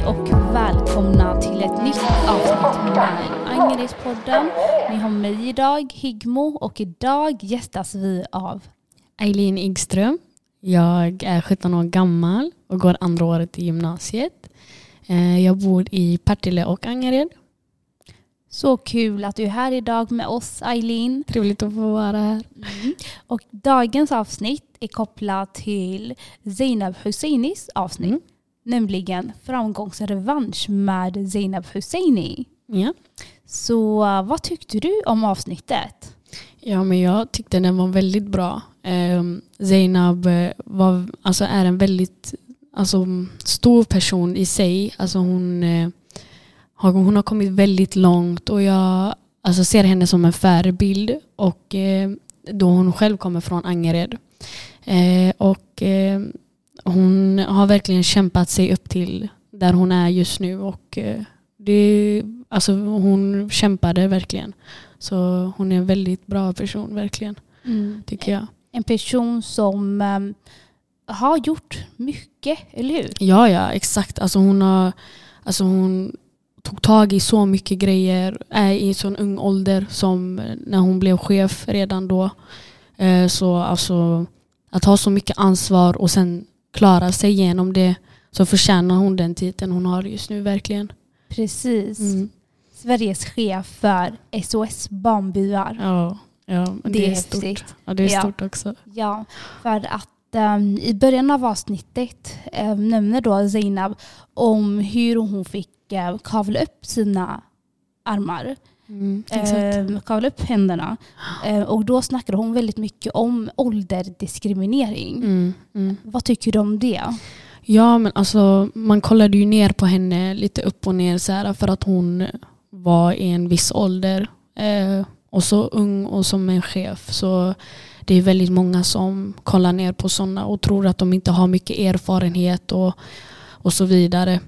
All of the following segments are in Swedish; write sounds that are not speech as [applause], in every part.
Hej och välkomna till ett nytt avsnitt med Angeredspodden. Ni har mig idag, Higmo, och idag gästas vi av Eileen Igström. Jag är 17 år gammal och går andra året i gymnasiet. Eh, Jag bor i Partille och Angered. Så kul att du är här idag med oss Eileen. Trevligt att få vara här. Och dagens avsnitt är kopplat till Zainab Husseinis avsnitt. Mm. Nämligen framgångsrevansch med Zainab Husseini. Ja. Så uh, vad tyckte du om avsnittet? ja, men jag tyckte den var väldigt bra. Eh, Zainab eh, var, alltså, är en väldigt alltså, stor person i sig. Alltså, hon, eh, har, hon har kommit väldigt långt och jag alltså, ser henne som en förebild. Och, eh, då hon själv kommer från Angered. Eh, och eh, hon har verkligen kämpat sig upp till där hon är just nu. Och eh, det, alltså, hon kämpade verkligen. Så hon är en väldigt bra person verkligen, tycker jag. En person som um, har gjort mycket, eller hur? Ja, ja, exakt. Alltså hon, har, alltså hon tog tag i så mycket grejer, är i sån ung ålder som när hon blev chef redan då. Eh, Så alltså, att ha så mycket ansvar och sen klara sig igenom det så förtjänar hon den titeln hon har just nu verkligen. Precis. Mm. Sveriges chef för SOS Barnbyar. Ja, ja, det, Det är är stort. häftigt. Ja, det är Ja. stort också. Ja, för att um, i början av avsnittet um, nämner då Zainab om hur hon fick uh, kavla upp sina armar. Mm. Um, kavla upp händerna. Um, och då snackade hon väldigt mycket om ålderdiskriminering. Mm, mm. Vad tycker du om det? Ja, men alltså man kollade ju ner på henne lite upp och ner så här, för att hon var i en viss ålder eh, och så ung och som en chef. Så det är väldigt många som kollar ner på sådana och tror att de inte har mycket erfarenhet och, och så vidare.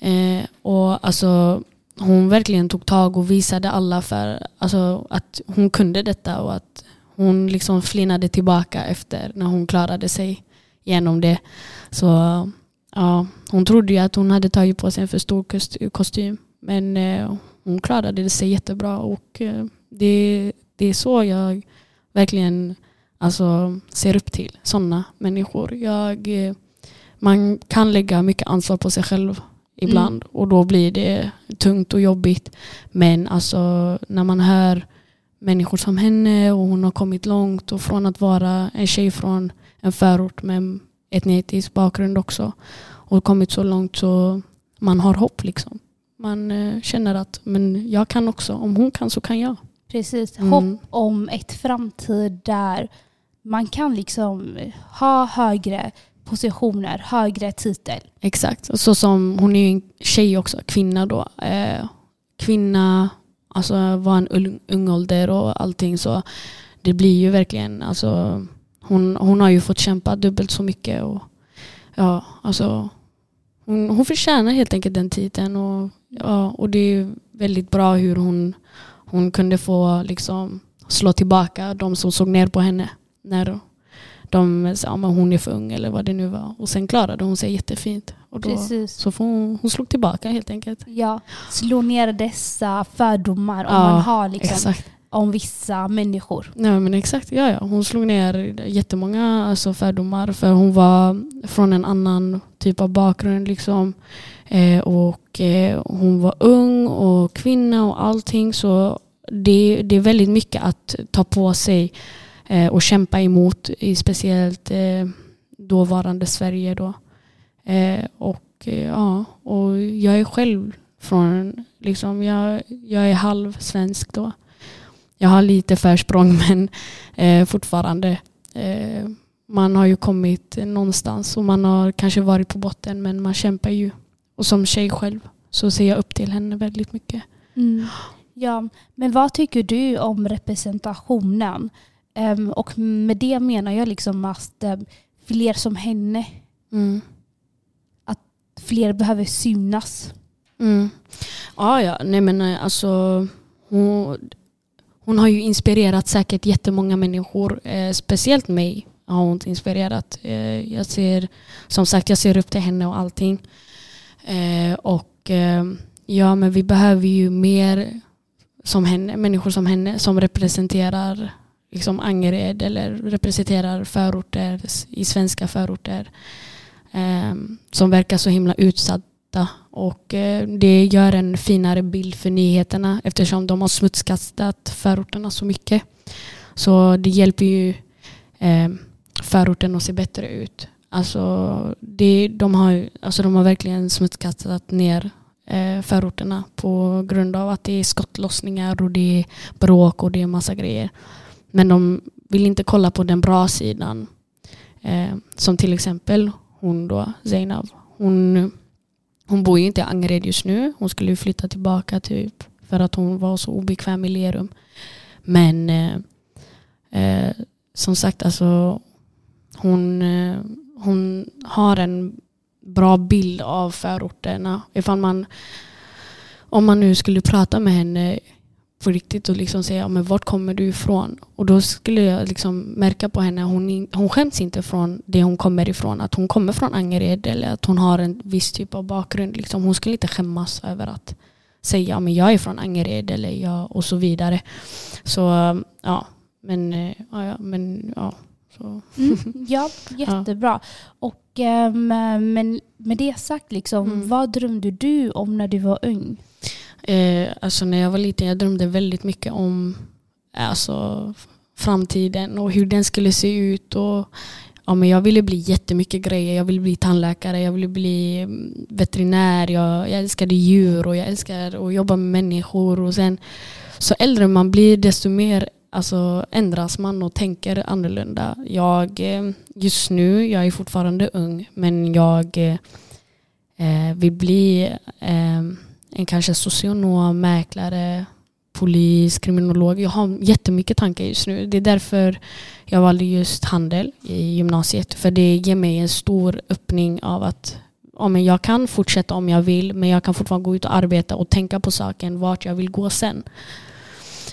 Eh, och alltså hon verkligen tog tag och visade alla för alltså, att hon kunde detta och att hon liksom flinade tillbaka efter när hon klarade sig genom det. Så ja, hon trodde ju att hon hade tagit på sig en för stor kostym. Men eh, hon klarade sig jättebra och eh, det, det är så jag verkligen alltså, ser upp till sådana människor. Jag, eh, man kan lägga mycket ansvar på sig själv ibland och då blir det tungt och jobbigt. Men alltså när man hör människor som henne och hon har kommit långt och från att vara en tjej från en förort med etnisk bakgrund också och kommit så långt så man har hopp liksom. Man eh, känner att men jag kan också, om hon kan så kan jag. Precis, Mm. hopp om ett framtid där man kan liksom ha högre positioner, högre titel. Exakt, så som hon är ju en tjej också, kvinna då. Eh, kvinna, alltså var en ung, ung ålder och allting så det blir ju verkligen, alltså hon, hon har ju fått kämpa dubbelt så mycket och ja, alltså hon, hon förtjänar helt enkelt den titeln och, ja, och det är väldigt bra hur hon, hon kunde få liksom slå tillbaka de som såg ner på henne när de sa att hon är för ung eller vad det nu var. Och sen klarade hon sig jättefint. Och då, Precis. så hon, hon slog tillbaka helt enkelt. Ja, slå ner dessa fördomar om Ja, man har liksom, Exakt. om vissa människor. Nej, men exakt, ja, ja. Hon slog ner jättemånga alltså, fördomar för hon var från en annan typ av bakgrund. Liksom. Eh, och eh, Hon var ung och kvinna och allting. Så det, det är väldigt mycket att ta på sig Eh, och kämpa emot i speciellt eh, dåvarande Sverige. Då. Eh, och, eh, ja, och jag är själv från, liksom, jag, jag är halv svensk då. Jag har lite försprång [laughs] men eh, fortfarande. Eh, man har ju kommit någonstans och man har kanske varit på botten men man kämpar ju. Och som tjej själv så ser jag upp till henne väldigt mycket. Mm. Ja, men vad tycker du om representationen? Ehm, och med det menar jag liksom att ehm, fler som henne, Mm. fler behöver synas. Mm. Ja, ja. Nej, men eh, alltså, hon, hon har ju inspirerat säkert jättemånga människor. Eh, speciellt mig har hon inspirerat. Eh, jag ser, som sagt, jag ser upp till henne och allting. Eh, och eh, ja, men vi behöver ju mer som henne, människor som henne som representerar liksom Angered eller representerar förorter i svenska förorter eh, som verkar så himla utsatta och eh, det gör en finare bild för nyheterna eftersom de har smutskastat förorterna så mycket. Så det hjälper ju eh, förorten att se bättre ut. Alltså, det, de, har, alltså de har verkligen smutskastat ner eh, förorterna på grund av att det är skottlossningar och det är bråk och det är massa grejer. Men de vill inte kolla på den bra sidan. Eh, som till exempel hon då, Zainab. Hon, hon bor ju inte i Angered just nu. Hon skulle ju flytta tillbaka typ för att hon var så obekväm i Lerum. Men eh, eh, som sagt, alltså hon, eh, hon har en bra bild av förorterna. Ifall man, om man nu skulle prata med henne på riktigt och liksom säga men vart kommer du ifrån? Och då skulle jag liksom märka på henne hon, hon skäms inte från det hon kommer ifrån. Att hon kommer från Angered eller att hon har en viss typ av bakgrund. Liksom, hon skulle inte skämmas över att säga men jag är från Angered eller jag och så vidare. Så ja, men ja, men ja. Så. Mm, [laughs] ja, jättebra. Och um, men med det sagt, liksom, mm. vad drömde du om när du var ung? Eh, alltså när jag var liten jag drömde väldigt mycket om alltså, framtiden och hur den skulle se ut. Och, ja, men jag ville bli jättemycket grejer. Jag ville bli tandläkare, jag ville bli mm, veterinär, jag, jag älskade djur och jag älskar att jobba med människor. Och sen, så äldre man blir desto mer alltså, ändras man och tänker annorlunda. Jag, eh, just nu, jag är fortfarande ung, men jag eh, eh vill bli eh, en kanske socionom, mäklare, polis, kriminolog. Jag har jättemycket tankar just nu. Det är därför jag valde just handel i gymnasiet. För det ger mig en stor öppning av att ja, men jag kan fortsätta om jag vill men jag kan fortfarande gå ut och arbeta och tänka på saken vart jag vill gå sen.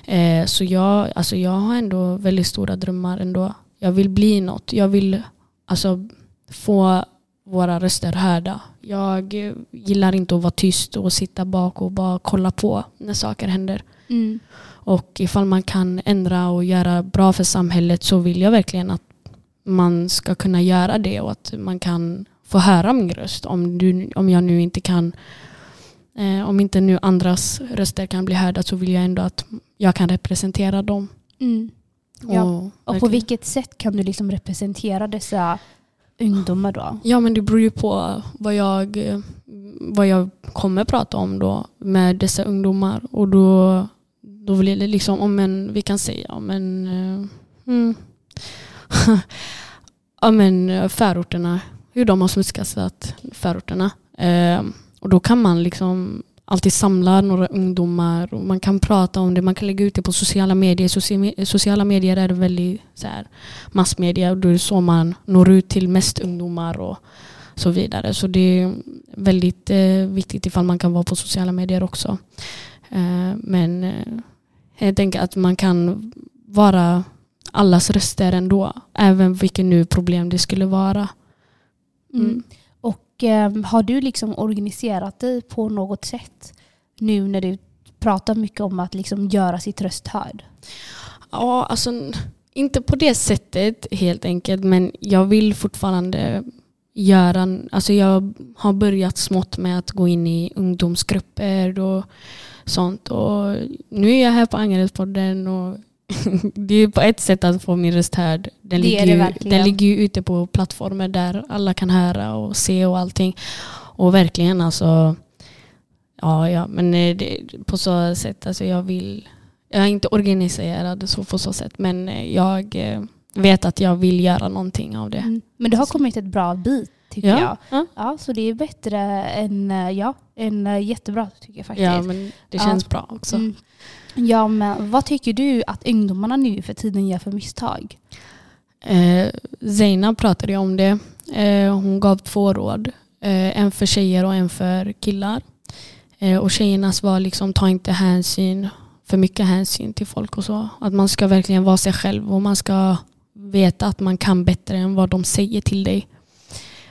Eh, så jag, alltså jag har ändå väldigt stora drömmar ändå. Jag vill bli något. Jag vill alltså, få våra röster hörda. Jag gillar inte att vara tyst och sitta bak och bara kolla på när saker händer. Mm. Och ifall man kan ändra och göra bra för samhället så vill jag verkligen att man ska kunna göra det och att man kan få höra min röst. Om, du, om jag nu inte kan eh, om inte nu andras röster kan bli hörda så vill jag ändå att jag kan representera dem. Mm. Ja. Och, och på vilket sätt kan du liksom representera dessa ungdomar då? Ja men det beror ju på vad jag, vad jag kommer prata om då med dessa ungdomar. Och då, då blir det liksom, om en, vi kan säga om en eh, mm, [laughs] om en eh, förorterna, hur de har smutskastat förorterna. Eh, och då kan man liksom alltid samlar några ungdomar och man kan prata om det, man kan lägga ut det på sociala medier. Sociala medier är väldigt så här, massmedia och då är det så man når ut till mest ungdomar och så vidare. Så det är väldigt eh, viktigt ifall man kan vara på sociala medier också. Eh, men eh, jag tänker att man kan vara allas röster ändå, även vilket nu problem det skulle vara. Mm. Mm. Och eh, har du liksom organiserat dig på något sätt nu när du pratar mycket om att liksom göra sitt röst hörd? Ja, alltså inte på det sättet helt enkelt, men jag vill fortfarande göra, alltså jag har börjat smått med att gå in i ungdomsgrupper och sånt. Och nu är jag här på Angeredspodden och det är på ett sätt att få min röst hörd. Den, det ligger, ju, den ligger ju ute på plattformar där alla kan höra och se och allting. Och verkligen alltså, ja, ja men eh, det, på så sätt, alltså jag vill, jag är inte organiserad så på så sätt, men eh, jag eh, vet att jag vill göra någonting av det. Mm. Men det har kommit ett bra bit tycker ja. jag. Ja. ja. så det är bättre än, ja, än jättebra tycker jag faktiskt. Ja, men det känns ja. bra också. Mm. Ja, men vad tycker du att ungdomarna nu för tiden gör för misstag? Eh, Zeina pratade om det. Eh, hon gav två råd. Eh, en för tjejer och en för killar. Eh, och tjejernas var liksom ta inte hänsyn, för mycket hänsyn till folk och så. Att man ska verkligen vara sig själv och man ska veta att man kan bättre än vad de säger till dig.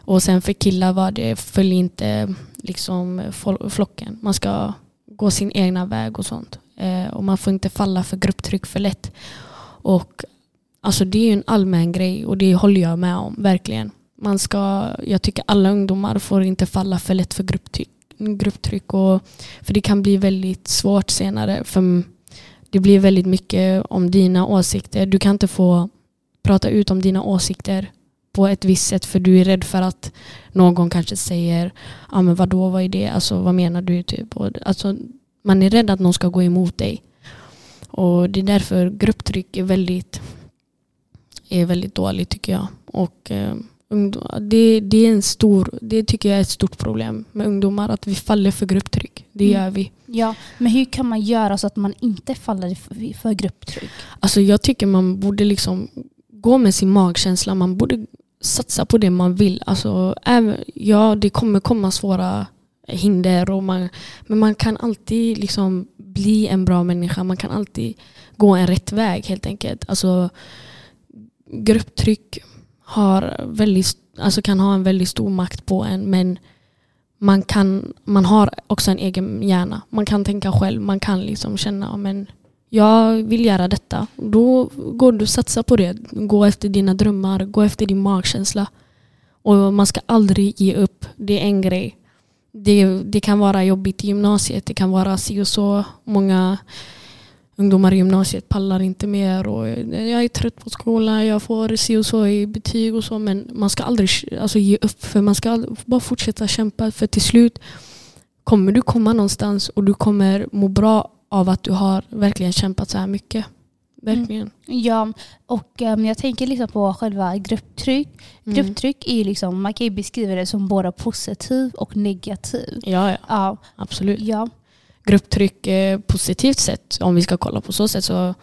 Och sen för killar var det, följ inte liksom flocken. Man ska gå sin egna väg och sånt. Eh, och man får inte falla för grupptryck för lätt. Och alltså det är ju en allmän grej och det håller jag med om, verkligen. Man ska, jag tycker alla ungdomar får inte falla för lätt för grupptryck. grupptryck och, för det kan bli väldigt svårt senare. För det blir väldigt mycket om dina åsikter. Du kan inte få prata ut om dina åsikter på ett visst sätt för du är rädd för att någon kanske säger ja men vadå, vad är det, alltså vad menar du typ? Och, alltså, man är rädd att någon ska gå emot dig. Och det är därför grupptryck är väldigt, är väldigt dåligt tycker jag. Och eh, det, det, är en stor, det tycker jag är ett stort problem med ungdomar, att vi faller för grupptryck. Det mm. gör vi. Ja, men hur kan man göra så att man inte faller för, för grupptryck? Alltså jag tycker man borde liksom gå med sin magkänsla. Man borde satsa på det man vill. Alltså, även, ja, det kommer komma svåra hinder, och man, men man kan alltid liksom bli en bra människa. Man kan alltid gå en rätt väg helt enkelt. Alltså, grupptryck har väldigt, alltså kan ha en väldigt stor makt på en men man, kan, man har också en egen hjärna. Man kan tänka själv. Man kan liksom känna men jag vill göra detta. Då går du och satsar på det. Gå efter dina drömmar. Gå efter din magkänsla. Och man ska aldrig ge upp. Det är en grej. Det, det kan vara jobbigt i gymnasiet. Det kan vara si och så. Många ungdomar i gymnasiet pallar inte mer. Och jag är trött på skolan. Jag får si och så i betyg och så. Men man ska aldrig alltså, ge upp. För Man ska bara fortsätta kämpa. För till slut kommer du komma någonstans och du kommer må bra av att du har verkligen kämpat så här mycket. Verkligen. Mm. Ja, och um, jag tänker liksom på själva grupptryck. Mm. Grupptryck är ju liksom, man kan ju beskriva det som både positiv och negativ. Ja, ja. ja. absolut. Ja. Grupptryck eh, positivt sett, om vi ska kolla på så sätt, så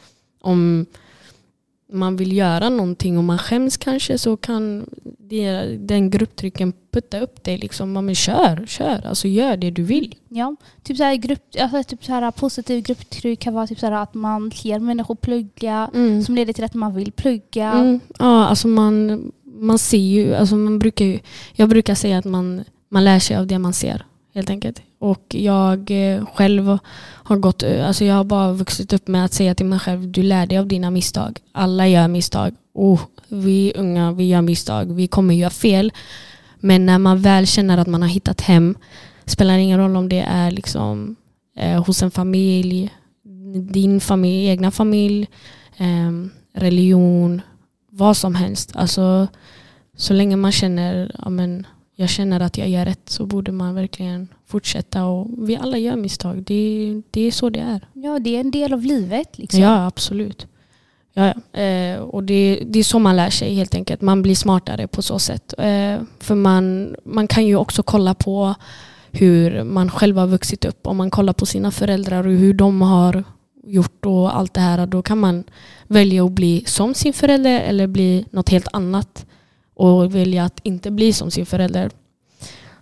om man vill göra någonting och man skäms kanske så kan det, den grupptrycken putta upp dig. Liksom. Men kör, kör. Alltså gör det du vill. Ja, typ så här grupp, alltså typ så här positiv grupptryck kan vara typ så att man ser människor plugga mm. som leder till att man vill plugga. Mm. Ja, alltså man, man ser ju, alltså man brukar ju, jag brukar säga att man, man lär sig av det man ser helt enkelt. Och jag eh, själv har gått, eh, alltså jag har bara vuxit upp med att säga till mig själv, du lär dig av dina misstag. Alla gör misstag. Oh, vi unga, vi gör misstag. Vi kommer göra fel. Men när man väl känner att man har hittat hem, spelar ingen roll om det är liksom eh, hos en familj, din familj, egna familj, eh, religion, vad som helst. Alltså, så länge man känner, ja, men, jag känner att jag gör rätt så borde man verkligen fortsätta. Och vi alla gör misstag. Det, det är så det är. Ja, det är en del av livet. Liksom. Ja, absolut. Ja, ja. Eh, och det, det är så man lär sig helt enkelt. Man blir smartare på så sätt. Eh, för man, man kan ju också kolla på hur man själv har vuxit upp. Om man kollar på sina föräldrar och hur de har gjort och allt det här. Då kan man välja att bli som sin förälder eller bli något helt annat och välja att inte bli som sin förälder.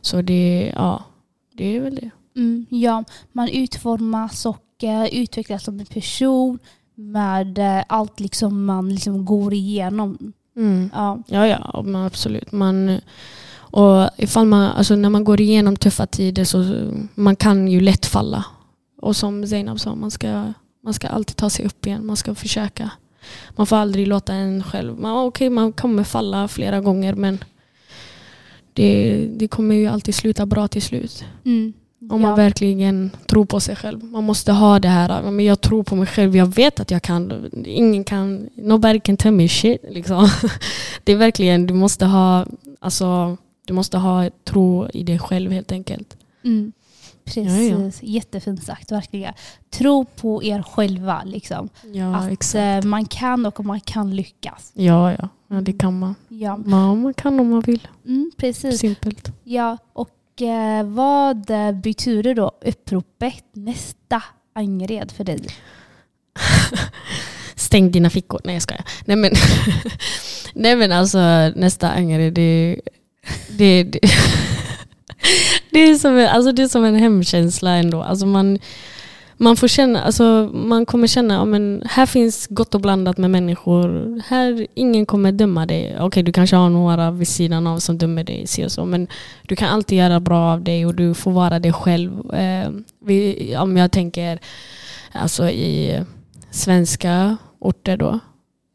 Så det, ja, det är väl det. Mm, ja, man utformas och utvecklas som en person med uh, allt liksom man liksom går igenom. Mm. Ja. ja, ja men absolut. Man, och ifall man, alltså när man går igenom tuffa tider så man kan ju lätt falla. Och som Zainab sa, man ska, man ska alltid ta sig upp igen. Man ska försöka man får aldrig låta en själv... Man, okay, man kommer falla flera gånger men det, det kommer ju alltid sluta bra till slut. Mm. Om man ja. verkligen tror på sig själv. Man måste ha det här, men jag tror på mig själv, jag vet att jag kan. Ingen kan, nobody can tell me shit. Liksom. [laughs] Det är verkligen, du måste ha, alltså, du måste ha tro i dig själv helt enkelt. Mm. Precis, ja, ja. jättefint sagt verkligen. Tro på er själva. Liksom. Ja, att exakt. Eh, man kan och man kan lyckas. Ja, ja. ja det kan man. Ja. Man kan om man vill. Mm, precis. Simpelt. Ja, och eh, vad betyder då uppropet nästa Angered för dig? [laughs] Stäng dina fickor. Nej jag skojar. Nej men, [laughs] Nej, men alltså nästa Angered det, det, det det, är som, alltså det är som en hemkänsla ändå. Alltså man, man får känna, alltså man kommer känna, ja, men här finns gott och blandat med människor. Här, ingen kommer döma dig. Okej, okay, du kanske har några vid sidan av som dömer dig, så, så, men du kan alltid göra bra av dig och du får vara dig själv. Eh, vi, om jag tänker alltså i svenska orter då,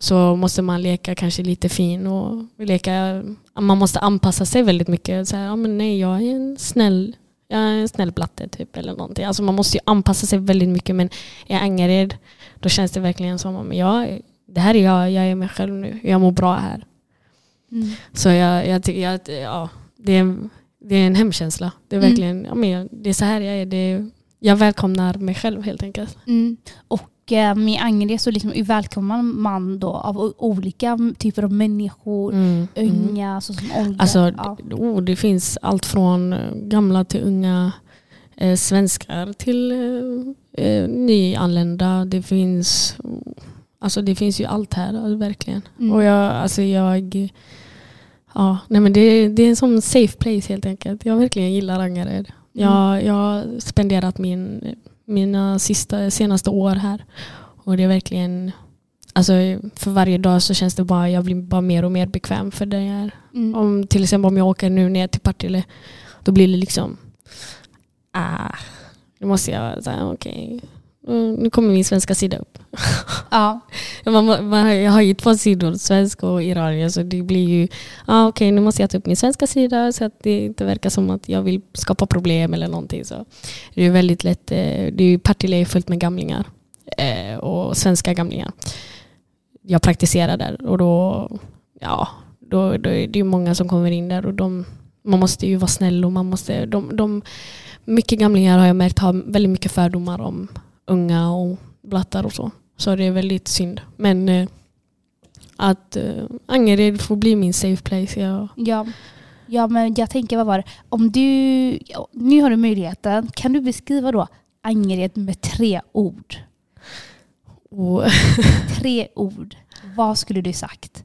så måste man leka kanske lite fin och leka, man måste anpassa sig väldigt mycket. Så här, ja, men nej, jag är en snäll jag är en snäll blatte typ eller någonting. Alltså man måste ju anpassa sig väldigt mycket men i Angered då känns det verkligen som att jag, det här är jag, jag är mig själv nu. Jag mår bra här. Mm. Så jag, jag tycker att ja, det, är, det är en hemkänsla. Det är mm. verkligen, ja, men det är så här jag är. Det är, jag välkomnar mig själv helt enkelt. Mm. Och med Angered så liksom välkomnar man då av olika typer av människor, mm, mm. unga, mm. såsom ålder. Alltså, ja. oh, det finns allt från eh, gamla till unga eh, svenskar till eh, eh, nyanlända. Det finns, alltså, det finns ju allt här, verkligen. Mm. Och jag, alltså, jag Ja, nej men det, det är en sån safe place helt enkelt. Jag verkligen gillar Angered. Jag, mm. jag har spenderat min mina sista, senaste år här. Och det är verkligen, alltså för varje dag så känns det bara, jag blir bara mer och mer bekväm för det jag är. Mm. Om, till exempel om jag åker nu ner till Partille, då blir det liksom, ah, då måste jag säga okej, okay, nu kommer min svenska sida upp. Ja. [laughs] man, man, jag har ju två sidor, svenska och iranier. Så det blir ju, ah, okej okay, nu måste jag ta upp min svenska sida så att det inte verkar som att jag vill skapa problem eller någonting. Så det är väldigt lätt, eh, det är Partille är fullt med gamlingar. Eh, och svenska gamlingar. Jag praktiserar där och då, ja, då, då är det många som kommer in där och de, man måste ju vara snäll och man måste, de, de, mycket gamlingar har jag märkt har väldigt mycket fördomar om unga och blattar och så. Så det är väldigt synd. Men eh, att eh, Angered får bli min safe place. Ja. ja. Ja men jag tänker vad var det? Om du, nu har du möjligheten, kan du beskriva då Angered med tre ord? Oh. [laughs] tre ord. Vad skulle du sagt?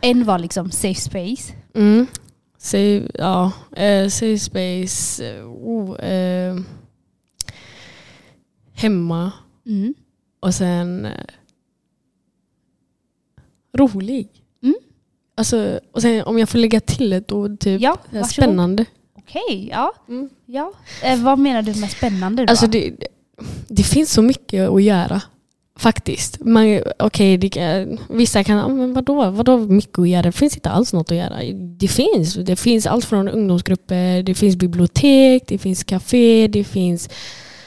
En var liksom safe space. Mm. Safe, ja, uh, safe space. Uh, uh hemma mm. och sen eh, rolig. Mm. Alltså, och sen om jag får lägga till ett ord, typ ja, spännande. Okej, ja. Mm. ja. Eh, vad menar du med spännande då? Alltså det, det finns så mycket att göra. Faktiskt. Man, okay, det, vissa kan, men vadå, vadå mycket att göra? Det finns inte alls något att göra. Det finns. Det finns allt från ungdomsgrupper, det finns bibliotek, det finns café, det finns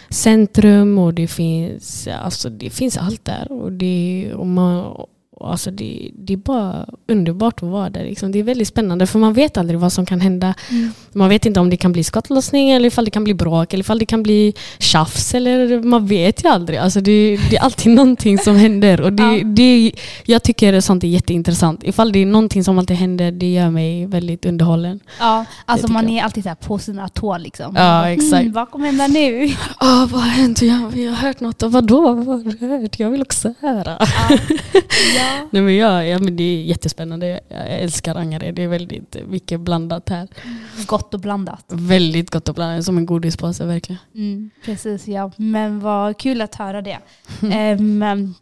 centrum och det finns, alltså det finns allt där. Och det, och man, Alltså det, det är bara underbart att vara där. Liksom. Det är väldigt spännande för man vet aldrig vad som kan hända. Mm. Man vet inte om det kan bli skottlossning eller ifall det kan bli bråk eller ifall det kan bli tjafs. Eller, man vet ju aldrig. Alltså det, det är alltid [laughs] någonting som händer. Och det, ja. det, jag tycker sånt är jätteintressant. Ifall det är någonting som alltid händer, det gör mig väldigt underhållen. Ja, alltså man är alltid så på sina tår. Liksom. Ja, exakt. Mm, vad kommer hända nu? Oh, vad har hänt? Jag, jag har hört något. Vadå? Vad har du hört? Jag vill också höra. Ja. [laughs] ja. Nej, men jag, ja, men det är jättespännande. Jag älskar Angered. Det är väldigt mycket blandat här. Gott och blandat. Väldigt gott och blandat. Som en godispåse verkligen. Mm, precis ja. Men vad kul att höra det. um,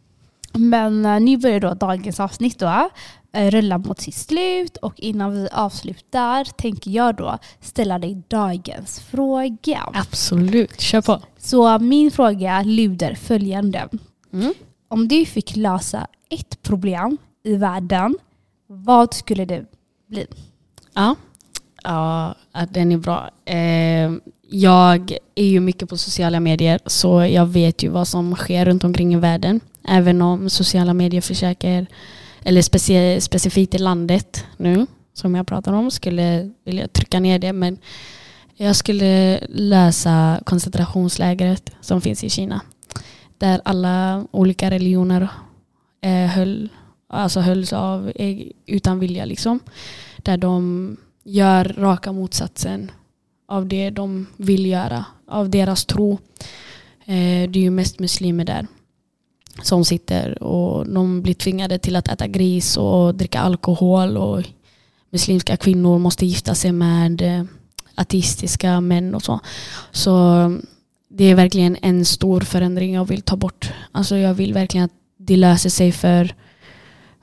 [laughs] men uh, nu börjar då dagens avsnitt då uh, rulla mot sitt slut och innan vi avslutar tänker jag då ställa dig dagens fråga. Absolut, kör på. Så min fråga lyder följande. Mm. Om du fick lösa ett problem i världen, vad skulle det bli? Ja, ja den är bra. Eh, jag är ju mycket på sociala medier så jag vet ju vad som sker runt omkring i världen. Även om sociala medier försöker, eller speci specifikt i landet nu som jag pratar om, skulle vilja trycka ner det. Men jag skulle lösa koncentrationslägret som finns i Kina. Där alla olika religioner eh, höll, alltså hölls av utan vilja. Liksom. Där de gör raka motsatsen av det de vill göra, av deras tro. Eh, det är ju mest muslimer där som sitter och de blir tvingade till att äta gris och dricka alkohol och muslimska kvinnor måste gifta sig med eh, ateistiska män och så. Så det är verkligen en stor förändring jag vill ta bort. Alltså jag vill verkligen att det löser sig för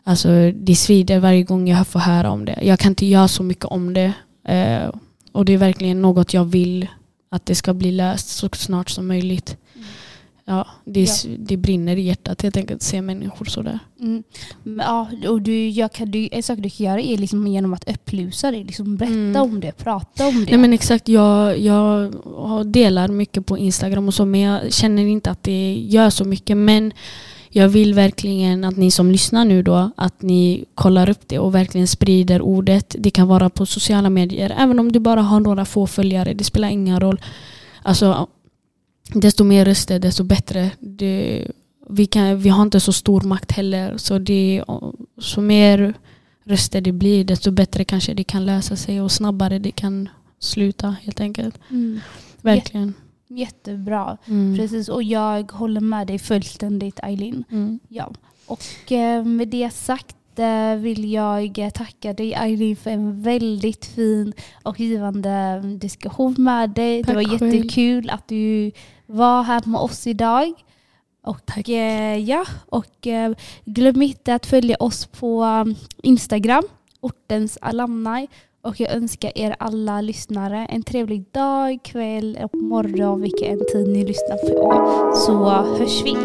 alltså det svider varje gång jag får höra om det. Jag kan inte göra så mycket om det. Eh, och det är verkligen något jag vill att det ska bli löst så snart som möjligt. Mm. Ja, det, ja. det brinner i hjärtat helt enkelt att se människor sådär. Mm. Ja, och du, jag kan, du, en sak du kan göra är liksom genom att upplysa dig. Liksom berätta mm. om det, prata om det. Nej men exakt, jag, jag delar mycket på Instagram och så men jag känner inte att det gör så mycket. Men jag vill verkligen att ni som lyssnar nu då, att ni kollar upp det och verkligen sprider ordet. Det kan vara på sociala medier, även om du bara har några få följare. Det spelar ingen roll. Alltså, desto mer röster, desto bättre. Det, vi, kan, vi har inte så stor makt heller. Så, det, så mer röster det blir, desto bättre kanske det kan lösa sig och snabbare det kan sluta helt enkelt. Mm. Verkligen. Jättebra. Mm. Precis, och jag håller med dig fullständigt Eileen. Mm. Ja. Och eh, med det sagt eh, vill jag tacka dig Eileen för en väldigt fin och givande diskussion med dig. Tack det var själv. jättekul att du var här med oss idag. Och, eh, ja, och eh, glöm inte att följa oss på um, Instagram, ortens alumni. Och jag önskar er alla lyssnare en trevlig dag, kväll och morgon, vilken tid ni lyssnar på. Så hörs vi.